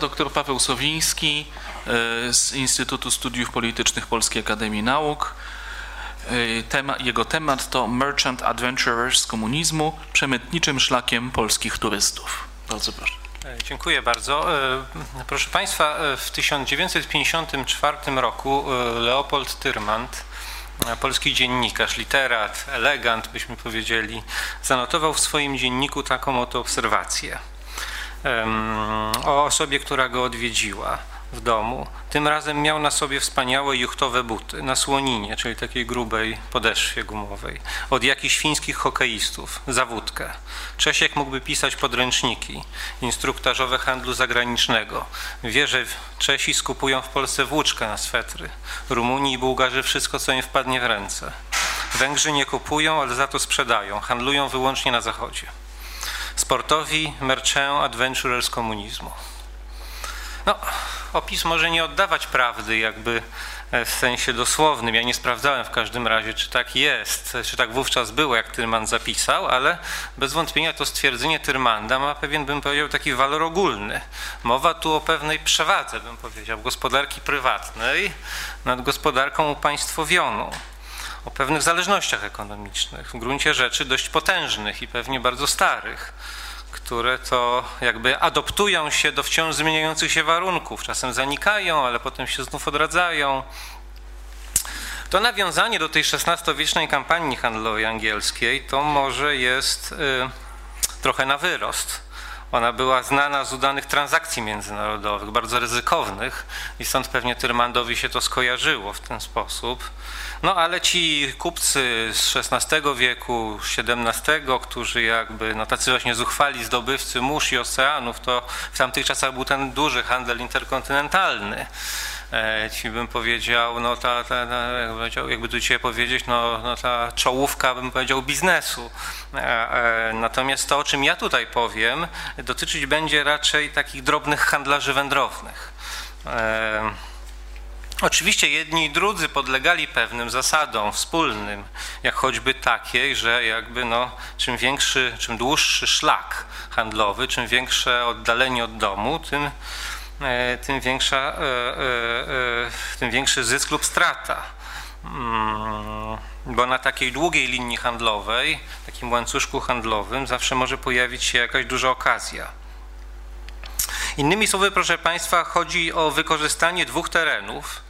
Dr Paweł Sowiński e, z Instytutu Studiów Politycznych Polskiej Akademii Nauk. E, tema, jego temat to Merchant Adventurers z komunizmu, przemytniczym szlakiem polskich turystów. Bardzo proszę. E, dziękuję bardzo. Proszę Państwa, w 1954 roku Leopold Tyrmand, polski dziennikarz, literat, elegant byśmy powiedzieli, zanotował w swoim dzienniku taką oto obserwację o osobie, która go odwiedziła w domu. Tym razem miał na sobie wspaniałe juchtowe buty na słoninie, czyli takiej grubej podeszwie gumowej, od jakichś fińskich hokeistów, za wódkę. Czesiek mógłby pisać podręczniki instruktażowe handlu zagranicznego. Wie, że Czesi skupują w Polsce włóczkę na swetry, Rumuni i Bułgarzy wszystko, co im wpadnie w ręce. Węgrzy nie kupują, ale za to sprzedają, handlują wyłącznie na zachodzie sportowi merchant adventurers komunizmu. No, opis może nie oddawać prawdy, jakby e, w sensie dosłownym. Ja nie sprawdzałem w każdym razie, czy tak jest, czy tak wówczas było, jak Tyrman zapisał, ale bez wątpienia to stwierdzenie Tyrmanda ma pewien, bym powiedział, taki walor ogólny. Mowa tu o pewnej przewadze, bym powiedział, gospodarki prywatnej nad gospodarką upaństwowioną o pewnych zależnościach ekonomicznych, w gruncie rzeczy dość potężnych i pewnie bardzo starych, które to jakby adoptują się do wciąż zmieniających się warunków. Czasem zanikają, ale potem się znów odradzają. To nawiązanie do tej XVI-wiecznej kampanii handlowej angielskiej to może jest y, trochę na wyrost ona była znana z udanych transakcji międzynarodowych, bardzo ryzykownych i stąd pewnie Tyrmandowi się to skojarzyło w ten sposób. No ale ci kupcy z XVI wieku, XVII, którzy jakby, no tacy właśnie zuchwali zdobywcy mórz i oceanów, to w tamtych czasach był ten duży handel interkontynentalny. E, ci bym powiedział, no ta, ta, ta jakby tu dzisiaj powiedzieć, no, no ta czołówka, bym powiedział, biznesu. E, e, natomiast to, o czym ja tutaj powiem, dotyczyć będzie raczej takich drobnych handlarzy wędrownych. Oczywiście jedni i drudzy podlegali pewnym zasadom wspólnym, jak choćby takiej, że jakby no, czym większy, czym dłuższy szlak handlowy, czym większe oddalenie od domu, tym tym, większa, e, e, tym większy zysk lub strata. Mm, bo na takiej długiej linii handlowej, takim łańcuszku handlowym, zawsze może pojawić się jakaś duża okazja. Innymi słowy, proszę Państwa, chodzi o wykorzystanie dwóch terenów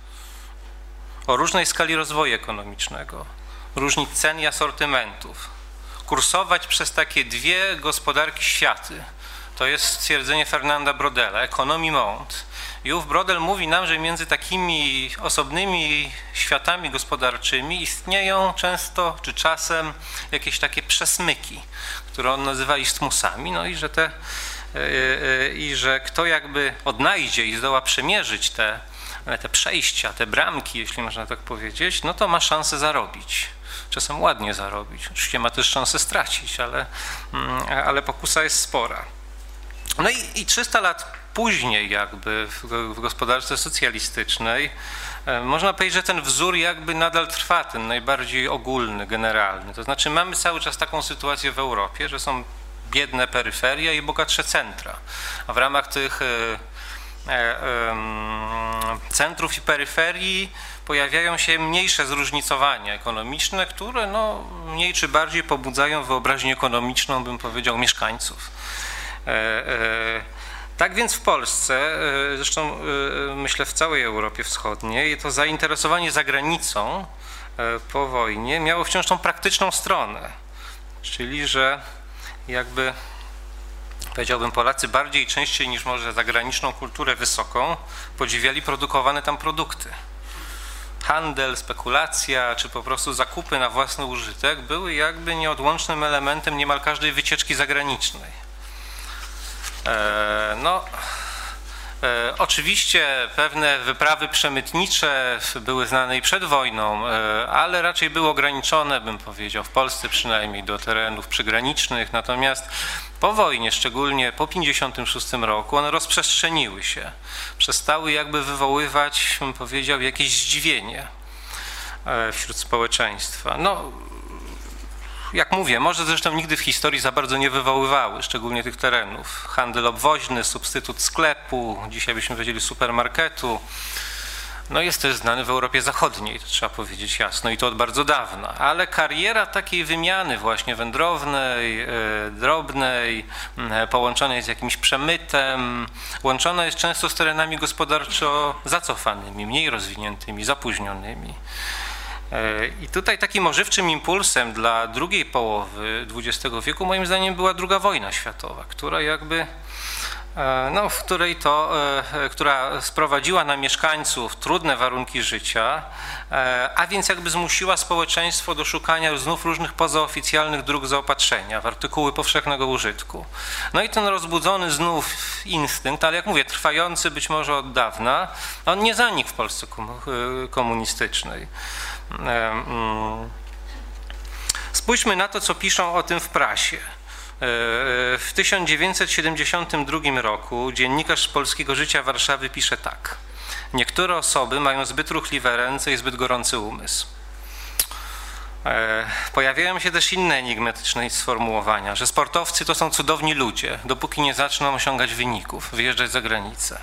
o różnej skali rozwoju ekonomicznego, różnic cen i asortymentów, kursować przez takie dwie gospodarki światy to jest stwierdzenie Fernanda Brodela, Economy Mount. I ów Brodel mówi nam, że między takimi osobnymi światami gospodarczymi istnieją często czy czasem jakieś takie przesmyki, które on nazywa istmusami, no i że te e, e, i że kto jakby odnajdzie i zdoła przemierzyć te, te przejścia, te bramki, jeśli można tak powiedzieć, no to ma szansę zarobić. Czasem ładnie zarobić. Oczywiście ma też szansę stracić, ale, mm, ale pokusa jest spora. No i, i 300 lat później jakby w, w gospodarce socjalistycznej e, można powiedzieć, że ten wzór jakby nadal trwa, ten najbardziej ogólny, generalny. To znaczy mamy cały czas taką sytuację w Europie, że są biedne peryferia i bogatsze centra. A w ramach tych e, e, centrów i peryferii pojawiają się mniejsze zróżnicowania ekonomiczne, które no, mniej czy bardziej pobudzają wyobraźnię ekonomiczną, bym powiedział, mieszkańców. E, e, tak więc w Polsce, e, zresztą myślę w całej Europie Wschodniej, to zainteresowanie zagranicą po wojnie miało wciąż tą praktyczną stronę. Czyli, że jakby powiedziałbym Polacy bardziej częściej niż może zagraniczną kulturę wysoką podziwiali produkowane tam produkty. Handel, spekulacja, czy po prostu zakupy na własny użytek były jakby nieodłącznym elementem niemal każdej wycieczki zagranicznej. E, no, e, oczywiście pewne wyprawy przemytnicze były znane i przed wojną, e, ale raczej były ograniczone, bym powiedział, w Polsce przynajmniej do terenów przygranicznych. Natomiast po wojnie, szczególnie po 1956 roku, one rozprzestrzeniły się. Przestały jakby wywoływać, bym powiedział, jakieś zdziwienie wśród społeczeństwa. No, jak mówię, może zresztą nigdy w historii za bardzo nie wywoływały, szczególnie tych terenów. Handel obwoźny, substytut sklepu, dzisiaj byśmy powiedzieli supermarketu, no jest też znany w Europie Zachodniej, to trzeba powiedzieć jasno i to od bardzo dawna. Ale kariera takiej wymiany właśnie wędrownej, e, drobnej, połączonej z jakimś przemytem, łączona jest często z terenami gospodarczo zacofanymi, mniej rozwiniętymi, zapóźnionymi. E, I tutaj takim ożywczym impulsem dla drugiej połowy XX wieku moim zdaniem była druga wojna światowa, która jakby E, no, w której to, e, która sprowadziła na mieszkańców trudne warunki życia, a więc jakby zmusiła społeczeństwo do szukania znów różnych pozaoficjalnych dróg zaopatrzenia w artykuły powszechnego użytku. No i ten rozbudzony znów instynkt, ale jak mówię, trwający być może od dawna, on nie zanikł w Polsce komunistycznej. Mm. Spójrzmy na to, co piszą o tym w prasie. E, w 1972 roku dziennikarz Polskiego Życia Warszawy pisze tak. Niektóre osoby mają zbyt ruchliwe ręce i zbyt gorący umysł. E, pojawiają się też inne enigmatyczne sformułowania, że sportowcy to są cudowni ludzie, dopóki nie zaczną osiągać wyników, wyjeżdżać za granicę.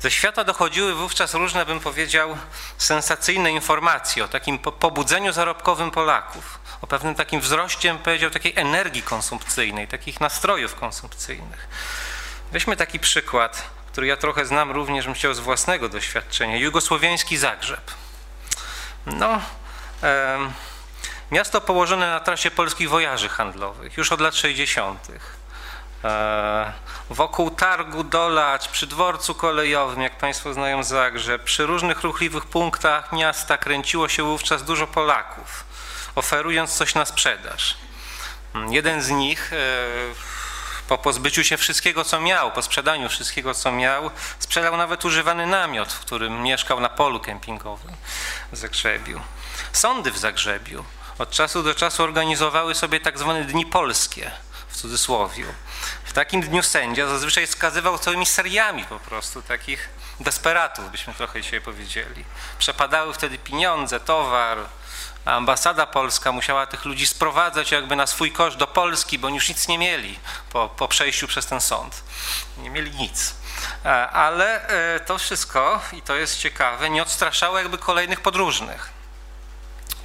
Ze świata dochodziły wówczas różne, bym powiedział, sensacyjne informacje o takim pobudzeniu zarobkowym Polaków o pewnym takim wzroście, powiedział, takiej energii konsumpcyjnej, takich nastrojów konsumpcyjnych. Weźmy taki przykład, który ja trochę znam również, chciał z własnego doświadczenia. Jugosłowiański Zagrzeb. No, e, miasto położone na trasie polskich wojaży handlowych już od lat 60. E, wokół targu Dolacz, przy dworcu kolejowym, jak Państwo znają Zagrzeb, przy różnych ruchliwych punktach miasta kręciło się wówczas dużo Polaków oferując coś na sprzedaż. Jeden z nich e, po pozbyciu się wszystkiego, co miał, po sprzedaniu wszystkiego, co miał, sprzedał nawet używany namiot, w którym mieszkał na polu kempingowym w Zagrzebiu. Sądy w Zagrzebiu od czasu do czasu organizowały sobie tak zwane dni polskie, w cudzysłowie. W takim dniu sędzia zazwyczaj skazywał całymi seriami po prostu takich desperatów, byśmy trochę dzisiaj powiedzieli. Przepadały wtedy pieniądze, towar, ambasada polska musiała tych ludzi sprowadzać jakby na swój koszt do Polski, bo oni już nic nie mieli po, po przejściu przez ten sąd. Nie mieli nic. E, ale e, to wszystko, i to jest ciekawe, nie odstraszało jakby kolejnych podróżnych.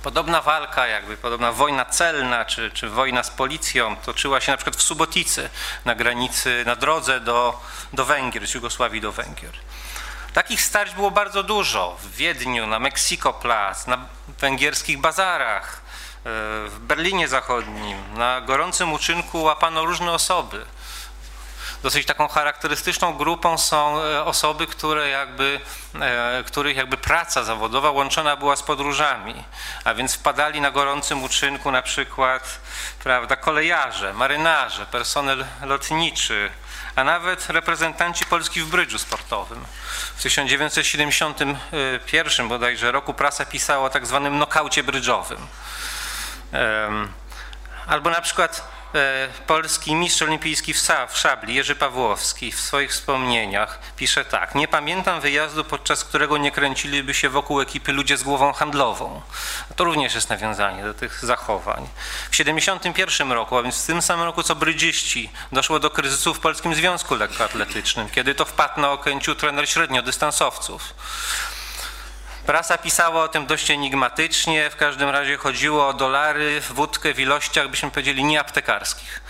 Podobna walka, jakby podobna wojna celna, czy, czy wojna z policją toczyła się na przykład w Suboticy, na granicy, na drodze do, do Węgier, z Jugosławii do Węgier. Takich starć było bardzo dużo w Wiedniu, na Mexico Plaza, na węgierskich bazarach, e, w Berlinie Zachodnim. Na gorącym uczynku łapano różne osoby. Dosyć taką charakterystyczną grupą są e, osoby, które jakby, e, których jakby praca zawodowa łączona była z podróżami, a więc wpadali na gorącym uczynku na przykład prawda, kolejarze, marynarze, personel lotniczy, a nawet reprezentanci Polski w brydżu sportowym. W 1971 bodajże roku prasa pisała o tak zwanym nokaucie brydżowym. Albo na przykład polski mistrz olimpijski w szabli, Jerzy Pawłowski, w swoich wspomnieniach pisze tak. Nie pamiętam wyjazdu, podczas którego nie kręciliby się wokół ekipy ludzie z głową handlową. To również jest nawiązanie do tych zachowań. W 1971 roku, a więc w tym samym roku co brydziści, doszło do kryzysu w Polskim Związku Lekkoatletycznym, kiedy to wpadł na okęciu trener średniodystansowców. Prasa pisała o tym dość enigmatycznie, w każdym razie chodziło o dolary, wódkę w ilościach, byśmy powiedzieli, nieaptekarskich.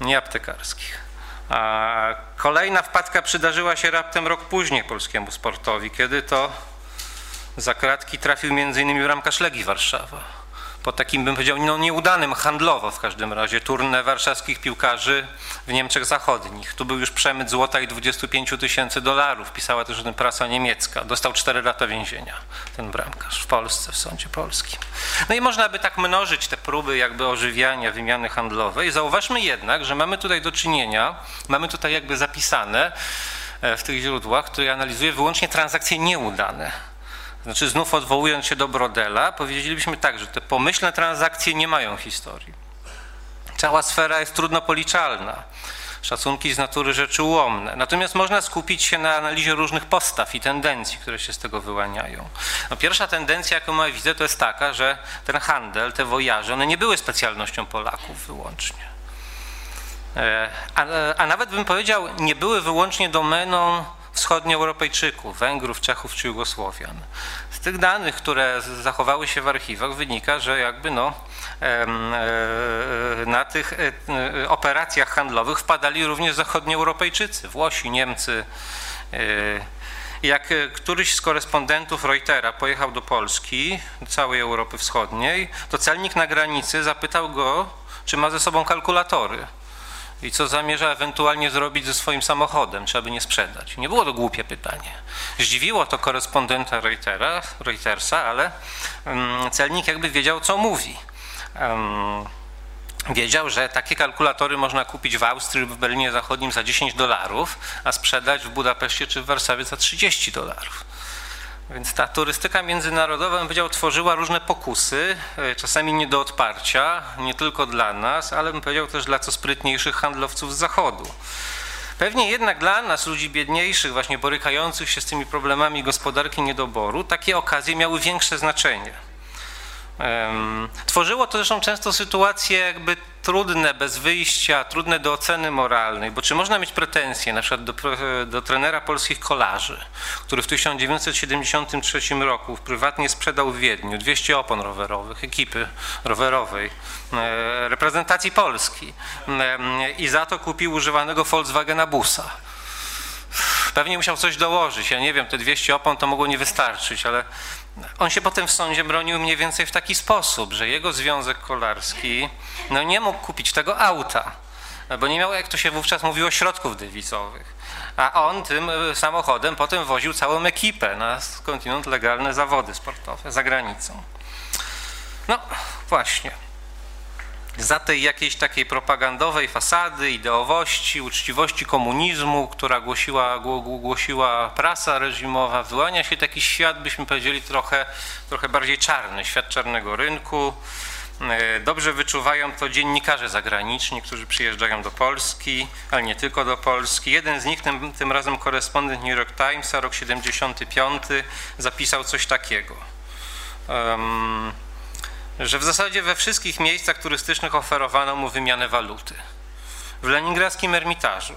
Nieaptekarskich. A kolejna wpadka przydarzyła się raptem rok później polskiemu sportowi, kiedy to za kratki trafił m.in. bramkarz Legii Warszawa po takim, bym powiedział, no nieudanym handlowo w każdym razie, turnę warszawskich piłkarzy w Niemczech Zachodnich. Tu był już przemyt złota i 25 tysięcy dolarów. Pisała też o tym prasa niemiecka. Dostał 4 lata więzienia, ten bramkarz w Polsce, w sądzie polskim. No i można by tak mnożyć te próby jakby ożywiania wymiany handlowej. Zauważmy jednak, że mamy tutaj do czynienia, mamy tutaj jakby zapisane e, w tych źródłach, które analizuje wyłącznie transakcje nieudane znaczy znów odwołując się do Brodela, powiedzielibyśmy tak, że te pomyślne transakcje nie mają historii. Cała sfera jest trudno policzalna. Szacunki z natury rzeczy ułomne. Natomiast można skupić się na analizie różnych postaw i tendencji, które się z tego wyłaniają. No pierwsza tendencja, jaką ja widzę, to jest taka, że ten handel, te wojaże, one nie były specjalnością Polaków wyłącznie. E, a, a nawet bym powiedział, nie były wyłącznie domeną wschodnioeuropejczyków, Węgrów, Czechów czy Jugosłowian. Z tych danych, które zachowały się w archiwach wynika, że jakby no, e, na tych e, operacjach handlowych wpadali również zachodnioeuropejczycy, Włosi, Niemcy. Jak któryś z korespondentów Reutera pojechał do Polski, do całej Europy Wschodniej, to celnik na granicy zapytał go, czy ma ze sobą kalkulatory i co zamierza ewentualnie zrobić ze swoim samochodem, czy aby nie sprzedać. Nie było to głupie pytanie. Zdziwiło to korespondenta Reutera, Reutersa, ale um, celnik jakby wiedział, co mówi. Um, wiedział, że takie kalkulatory można kupić w Austrii lub w Berlinie Zachodnim za 10 dolarów, a sprzedać w Budapeszcie czy w Warszawie za 30 dolarów. Więc ta turystyka międzynarodowa, bym powiedział, tworzyła różne pokusy, e, czasami nie do odparcia, nie tylko dla nas, ale bym powiedział też dla co sprytniejszych handlowców z zachodu. Pewnie jednak dla nas, ludzi biedniejszych, właśnie borykających się z tymi problemami gospodarki niedoboru, takie okazje miały większe znaczenie. Tworzyło to zresztą często sytuacje jakby trudne, bez wyjścia, trudne do oceny moralnej, bo czy można mieć pretensje na przykład do, do trenera polskich kolarzy, który w 1973 roku prywatnie sprzedał w Wiedniu 200 opon rowerowych, ekipy rowerowej, e, reprezentacji Polski i za to kupił używanego Volkswagena busa. Pewnie musiał coś dołożyć, ja nie wiem, te 200 opon to mogło nie wystarczyć, ale on się potem w sądzie bronił mniej więcej w taki sposób, że jego związek kolarski no nie mógł kupić tego auta, bo nie miał, jak to się wówczas mówiło, środków dewizowych. A on tym e, samochodem potem woził całą ekipę na kontynent legalne zawody sportowe za granicą. No właśnie za tej jakiejś takiej propagandowej fasady, ideowości, uczciwości komunizmu, która głosiła, głosiła prasa reżimowa, wyłania się taki świat, byśmy powiedzieli, trochę, trochę bardziej czarny, świat czarnego rynku. E, dobrze wyczuwają to dziennikarze zagraniczni, którzy przyjeżdżają do Polski, ale nie tylko do Polski. Jeden z nich, tym, tym razem korespondent New York Timesa, rok 75, zapisał coś takiego. Um, że w zasadzie we wszystkich miejscach turystycznych oferowano mu wymianę waluty. W leningradzkim Ermitażu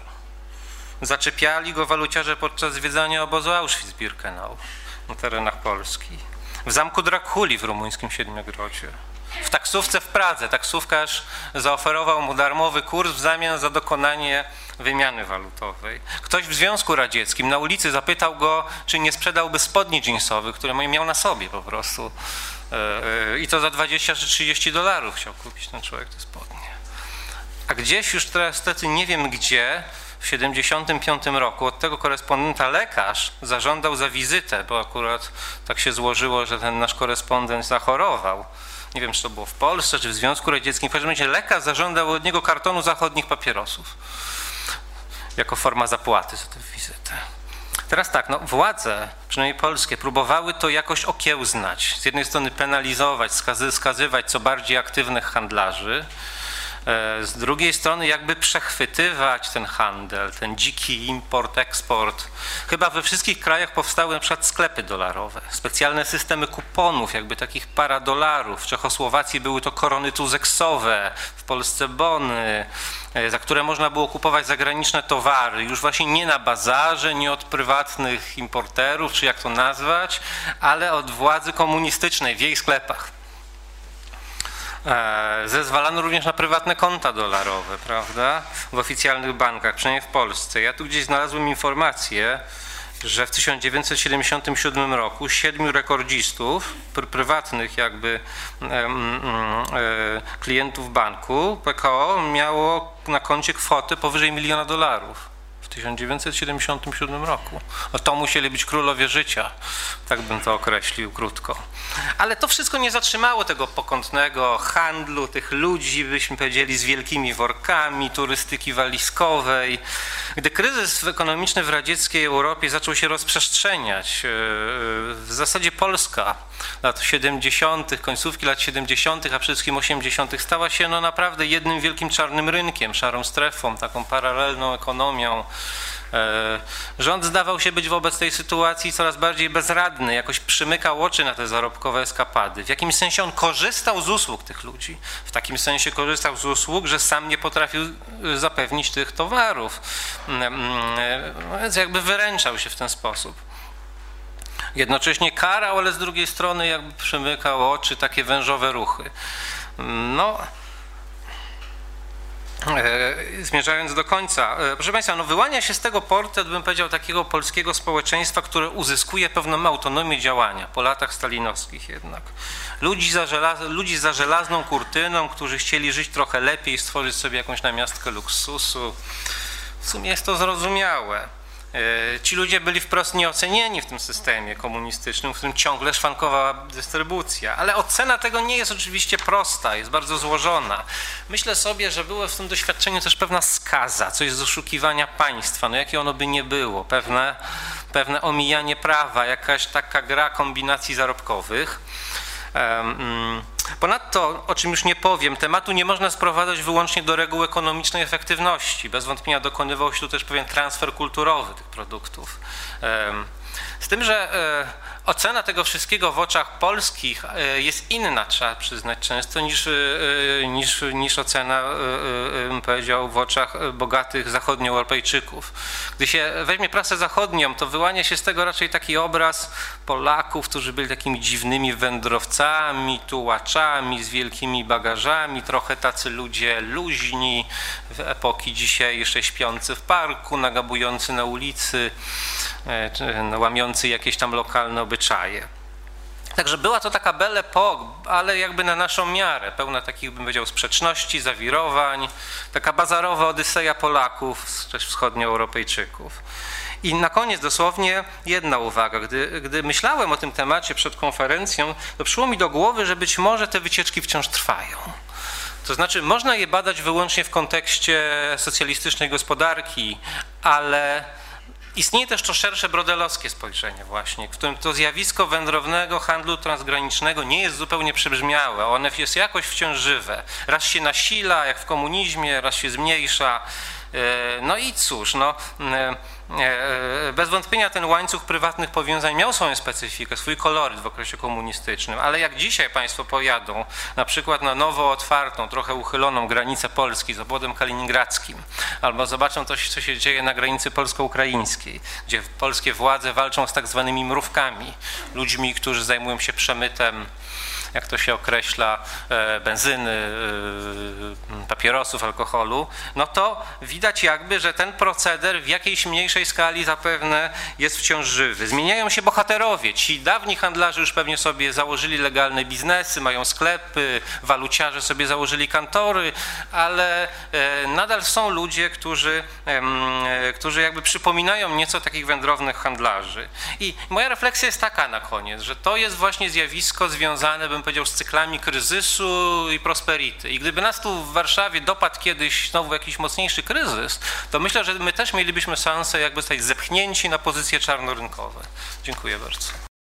zaczepiali go waluciarze podczas zwiedzania obozu Auschwitz-Birkenau na terenach Polski. W zamku Drakuli w rumuńskim Siedmiogrodzie. W taksówce w Pradze taksówkarz zaoferował mu darmowy kurs w zamian za dokonanie wymiany walutowej. Ktoś w Związku Radzieckim na ulicy zapytał go, czy nie sprzedałby spodni jeansowych, które miał na sobie po prostu I to za 20 czy 30 dolarów chciał kupić ten człowiek te spodnie. A gdzieś już teraz niestety nie wiem gdzie, w 75 roku od tego korespondenta lekarz zażądał za wizytę, bo akurat tak się złożyło, że ten nasz korespondent zachorował. Nie wiem, czy to było w Polsce, czy w Związku Radzieckim. W każdym razie lekarz zażądał od niego kartonu zachodnich papierosów jako forma zapłaty za tę wizytę. Teraz tak, no, władze, przynajmniej polskie, próbowały to jakoś okiełznać. Z jednej strony penalizować, skazy, skazywać co bardziej aktywnych handlarzy, e, z drugiej strony jakby przechwytywać ten handel, ten dziki import, eksport. Chyba we wszystkich krajach powstały na przykład sklepy dolarowe, specjalne systemy kuponów, jakby takich paradolarów. W Czechosłowacji były to korony tuzeksowe, w Polsce bony, za które można było kupować zagraniczne towary, już właśnie nie na bazarze, nie od prywatnych importerów, czy jak to nazwać, ale od władzy komunistycznej w jej sklepach. E, zezwalano również na prywatne konta dolarowe, prawda, w oficjalnych bankach, przynajmniej w Polsce. Ja tu gdzieś znalazłem informację, że w 1977 roku siedmiu rekordzistów, pr prywatnych jakby e, e, klientów banku PKO miało na koncie kwotę powyżej miliona dolarów. W 1977 roku. No to musieli być królowie życia, tak bym to określił krótko. Ale to wszystko nie zatrzymało tego pokątnego handlu, tych ludzi, byśmy powiedzieli, z wielkimi workami, turystyki walizkowej. Gdy kryzys ekonomiczny w radzieckiej Europie zaczął się rozprzestrzeniać, e, w zasadzie Polska lat 70., końcówki lat 70., a przede wszystkim 80., stała się no naprawdę jednym wielkim czarnym rynkiem, szarą strefą, taką paralelną ekonomią. E, rząd zdawał się być wobec tej sytuacji coraz bardziej bezradny, jakoś przymykał oczy na te zarobkowe eskapady. W jakimś sensie on korzystał z usług tych ludzi. W takim sensie korzystał z usług, że sam nie potrafił e, zapewnić tych towarów. Mm, mm, e, więc jakby wyręczał się w ten sposób. Jednocześnie karał, ale z drugiej strony jakby przymykał oczy, takie wężowe ruchy. No, zmierzając do końca, e, proszę Państwa, no wyłania się z tego portret, bym powiedział, takiego polskiego społeczeństwa, które uzyskuje pewną autonomię działania po latach stalinowskich jednak. Ludzi za, żelaz, ludzi za żelazną kurtyną, którzy chcieli żyć trochę lepiej, stworzyć sobie jakąś namiastkę luksusu. W sumie jest to zrozumiałe. E, ci ludzie byli wprost nieocenieni w tym systemie komunistycznym, w którym ciągle szwankowała dystrybucja. Ale ocena tego nie jest oczywiście prosta, jest bardzo złożona. Myślę sobie, że było w tym doświadczeniu też pewna skaza, coś z oszukiwania państwa, no jakie ono by nie było, pewne, pewne omijanie prawa, jakaś taka gra kombinacji zarobkowych. Um, Ponadto, o czym już nie powiem, tematu nie można sprowadzać wyłącznie do reguł ekonomicznej efektywności. Bez wątpienia dokonywał się tu też pewien transfer kulturowy tych produktów. Z tym, że e, ocena tego wszystkiego w oczach polskich e, jest inna, trzeba przyznać często, niż, e, niż, niż ocena, powiedział, w oczach bogatych zachodnioeuropejczyków. Gdy się weźmie prasę zachodnią, to wyłania się z tego raczej taki obraz Polaków, którzy byli takimi dziwnymi wędrowcami, tułaczami, z wielkimi bagażami, trochę tacy ludzie luźni w epoki dzisiejszej, śpiący w parku, nagabujący na ulicy, łamiący jakieś tam lokalne obyczaje. Także była to taka belle époque, ale jakby na naszą miarę, pełna takich, bym powiedział, sprzeczności, zawirowań, taka bazarowa odyseja Polaków, też wschodnioeuropejczyków. I na koniec dosłownie jedna uwaga. Gdy, gdy myślałem o tym temacie przed konferencją, to przyszło mi do głowy, że być może te wycieczki wciąż trwają. To znaczy, można je badać wyłącznie w kontekście socjalistycznej gospodarki, ale Istnieje też to szersze brodelowskie spojrzenie właśnie, w którym to zjawisko wędrownego handlu transgranicznego nie jest zupełnie przebrzmiałe, one jest jakoś wciąż żywe. Raz się nasila, jak w komunizmie, raz się zmniejsza. E, no i cóż, no, bez wątpienia ten łańcuch prywatnych powiązań miał swoją specyfikę, swój koloryt w okresie komunistycznym, ale jak dzisiaj Państwo pojadą na przykład na nowo otwartą, trochę uchyloną granicę Polski z obwodem kaliningradzkim, albo zobaczą coś, co się dzieje na granicy polsko-ukraińskiej, gdzie polskie władze walczą z tak zwanymi mrówkami, ludźmi, którzy zajmują się przemytem jak to się określa, e, benzyny, e, papierosów, alkoholu, no to widać jakby, że ten proceder w jakiejś mniejszej skali zapewne jest wciąż żywy. Zmieniają się bohaterowie. Ci dawni handlarze już pewnie sobie założyli legalne biznesy, mają sklepy, waluciarze sobie założyli kantory, ale e, nadal są ludzie, którzy, którzy jakby przypominają nieco takich wędrownych handlarzy. I moja refleksja jest taka na koniec, że to jest właśnie zjawisko związane, powiedział, z cyklami kryzysu i prosperity. I gdyby nas tu w Warszawie dopadł kiedyś znowu jakiś mocniejszy kryzys, to myślę, że my też mielibyśmy szansę jakby zostać zepchnięci na pozycje czarnorynkowe. Dziękuję bardzo.